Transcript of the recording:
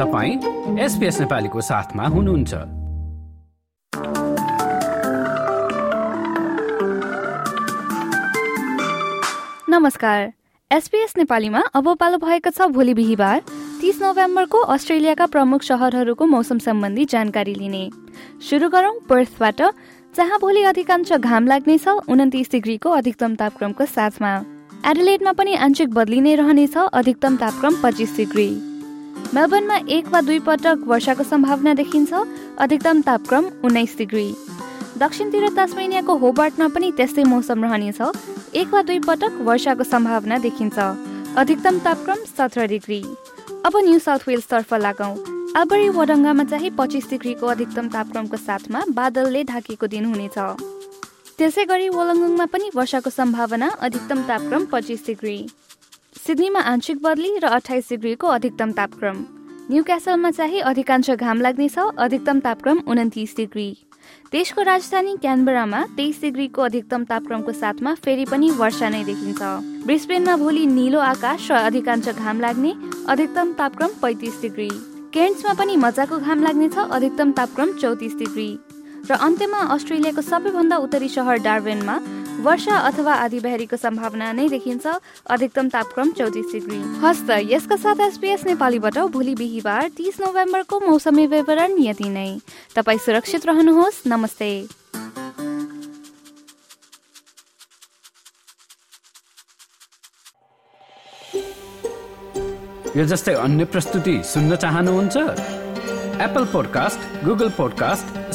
तपाईँ एसपिएस नेपालीको साथमा हुनुहुन्छ। नमस्कार। एसपीएस नेपालीमा अब पालो भएको छ भोलि बिहिबार। तीस नोभेम्बरको अस्ट्रेलियाका प्रमुख शहरहरूको मौसम सम्बन्धी जानकारी लिने। सुरु गरौं पर्थबाट जहाँ भोलि अधिकांश घाम लाग्नेछ उन्तिस डिग्रीको अधिकतम तापक्रमको साथमा। एडिलेडमा पनि आंशिक बदली नै रहनेछ अधिकतम तापक्रम पच्चिस डिग्री। मेलबर्नमा एक वा दुई पटक वर्षाको सम्भावना देखिन्छ अधिकतम तापक्रम उन्नाइस डिग्री। दक्षिणतिर तास्मेनियाको होबार्टमा पनि त्यस्तै मौसम रहनेछ एक वा दुई पटक वर्षाको सम्भावना देखिन्छ अधिकतम तापक्रम सत्र डिग्री। अब न्यू साउथ वेल्सतर्फ लागौँ। आबरी वडङ्गामा चाहिँ पच्चिस डिग्रीको अधिकतम तापक्रमको साथमा बादलले ढाकेको दिन हुनेछ। त्यसै गरी वलङ्गङमा पनि वर्षाको सम्भावना अधिकतम तापक्रम पच्चिस डिग्री। सिडनीमा आंशिक बदली र अठाइस डिग्रीको अधिकतम तापक्रम। न्यू क्यासलमा चाहिँ अधिकांश घाम लाग्नेछ अधिकतम तापक्रम उन्तिस डिग्री। देशको राजधानी क्यानबरामा तेइस डिग्रीको अधिकतम तापक्रमको साथमा फेरि पनि वर्षा नै देखिन्छ। ब्रिस्बेनमा भोलि निलो आकाश र अधिकांश घाम लाग्ने अधिकतम तापक्रम पैँतिस डिग्री। केन्ट्समा पनि मजाको घाम लाग्नेछ अधिकतम तापक्रम चौतिस डिग्री। र अन्त्यमा अस्ट्रेलियाको सबैभन्दा उत्तरी सहर डार्बेनमा वर्षा अथवा आधी सम्भावना नै देखिन्छ। अधिकतम तापक्रम चौतिस डिग्री। हस्त यसका साथ एसपिएस नेपालीबाट भोलि बिहिबार तिस नोभेम्बरको मौसमी विवरण यति नै। तपाईँ सुरक्षित रहनुहोस्। नमस्ते। यो जस्तै अन्य प्रस्तुति सुन्न चाहनुहुन्छ? Apple podcast Google podcast